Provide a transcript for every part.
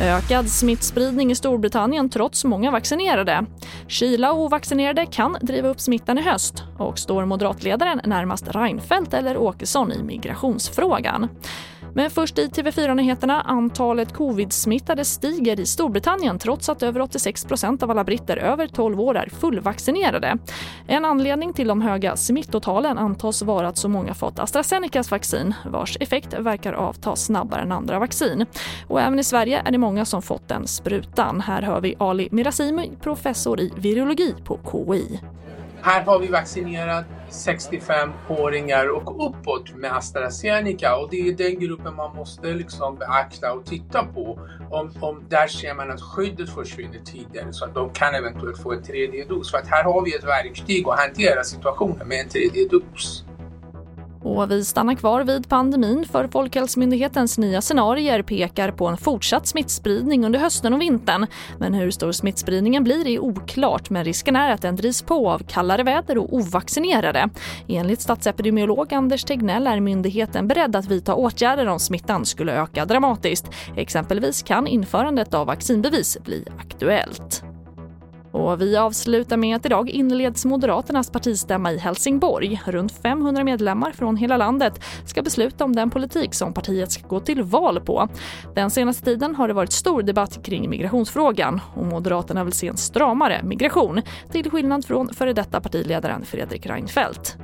Ökad smittspridning i Storbritannien trots många vaccinerade. Kyla och ovaccinerade kan driva upp smittan i höst och står moderatledaren närmast Reinfeldt eller Åkesson i migrationsfrågan. Men först i TV4-nyheterna. Antalet covid-smittade stiger i Storbritannien trots att över 86% av alla britter över 12 år är fullvaccinerade. En anledning till de höga smittotalen antas vara att så många fått AstraZenecas vaccin vars effekt verkar avta snabbare än andra vaccin. Och även i Sverige är det många som fått den sprutan. Här hör vi Ali Mirazimi, professor i virologi på KI. Här har vi vaccinerat 65-åringar och uppåt med AstraZeneca och det är den gruppen man måste liksom beakta och titta på. Om, om där ser man att skyddet försvinner tidigare så att de kan eventuellt få en tredje dos. För att här har vi ett verktyg att hantera situationen med en tredje dos. Och vi stannar kvar vid pandemin för Folkhälsomyndighetens nya scenarier pekar på en fortsatt smittspridning under hösten och vintern. Men hur stor smittspridningen blir är oklart men risken är att den drivs på av kallare väder och ovaccinerade. Enligt statsepidemiolog Anders Tegnell är myndigheten beredd att vidta åtgärder om smittan skulle öka dramatiskt. Exempelvis kan införandet av vaccinbevis bli aktuellt. Och vi avslutar med att idag inleds Moderaternas partistämma i Helsingborg. Runt 500 medlemmar från hela landet ska besluta om den politik som partiet ska gå till val på. Den senaste tiden har det varit stor debatt kring migrationsfrågan och Moderaterna vill se en stramare migration till skillnad från före detta partiledaren Fredrik Reinfeldt.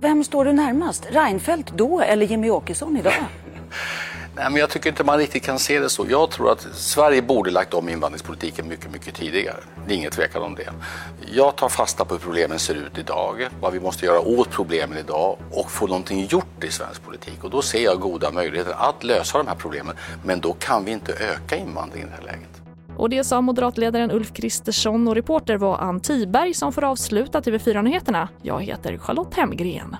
Vem står du närmast? Reinfeldt då eller Jimmy Åkesson idag? Nej, men jag tycker inte man riktigt kan se det så. Jag tror att Sverige borde lagt om invandringspolitiken mycket, mycket tidigare. Det är ingen tvekan om det. Jag tar fasta på hur problemen ser ut idag, vad vi måste göra åt problemen idag och få någonting gjort i svensk politik. Och då ser jag goda möjligheter att lösa de här problemen. Men då kan vi inte öka invandringen i det här läget. Och det sa moderatledaren Ulf Kristersson och reporter var Ann Tiberg som får avsluta TV4-nyheterna. Jag heter Charlotte Hemgren.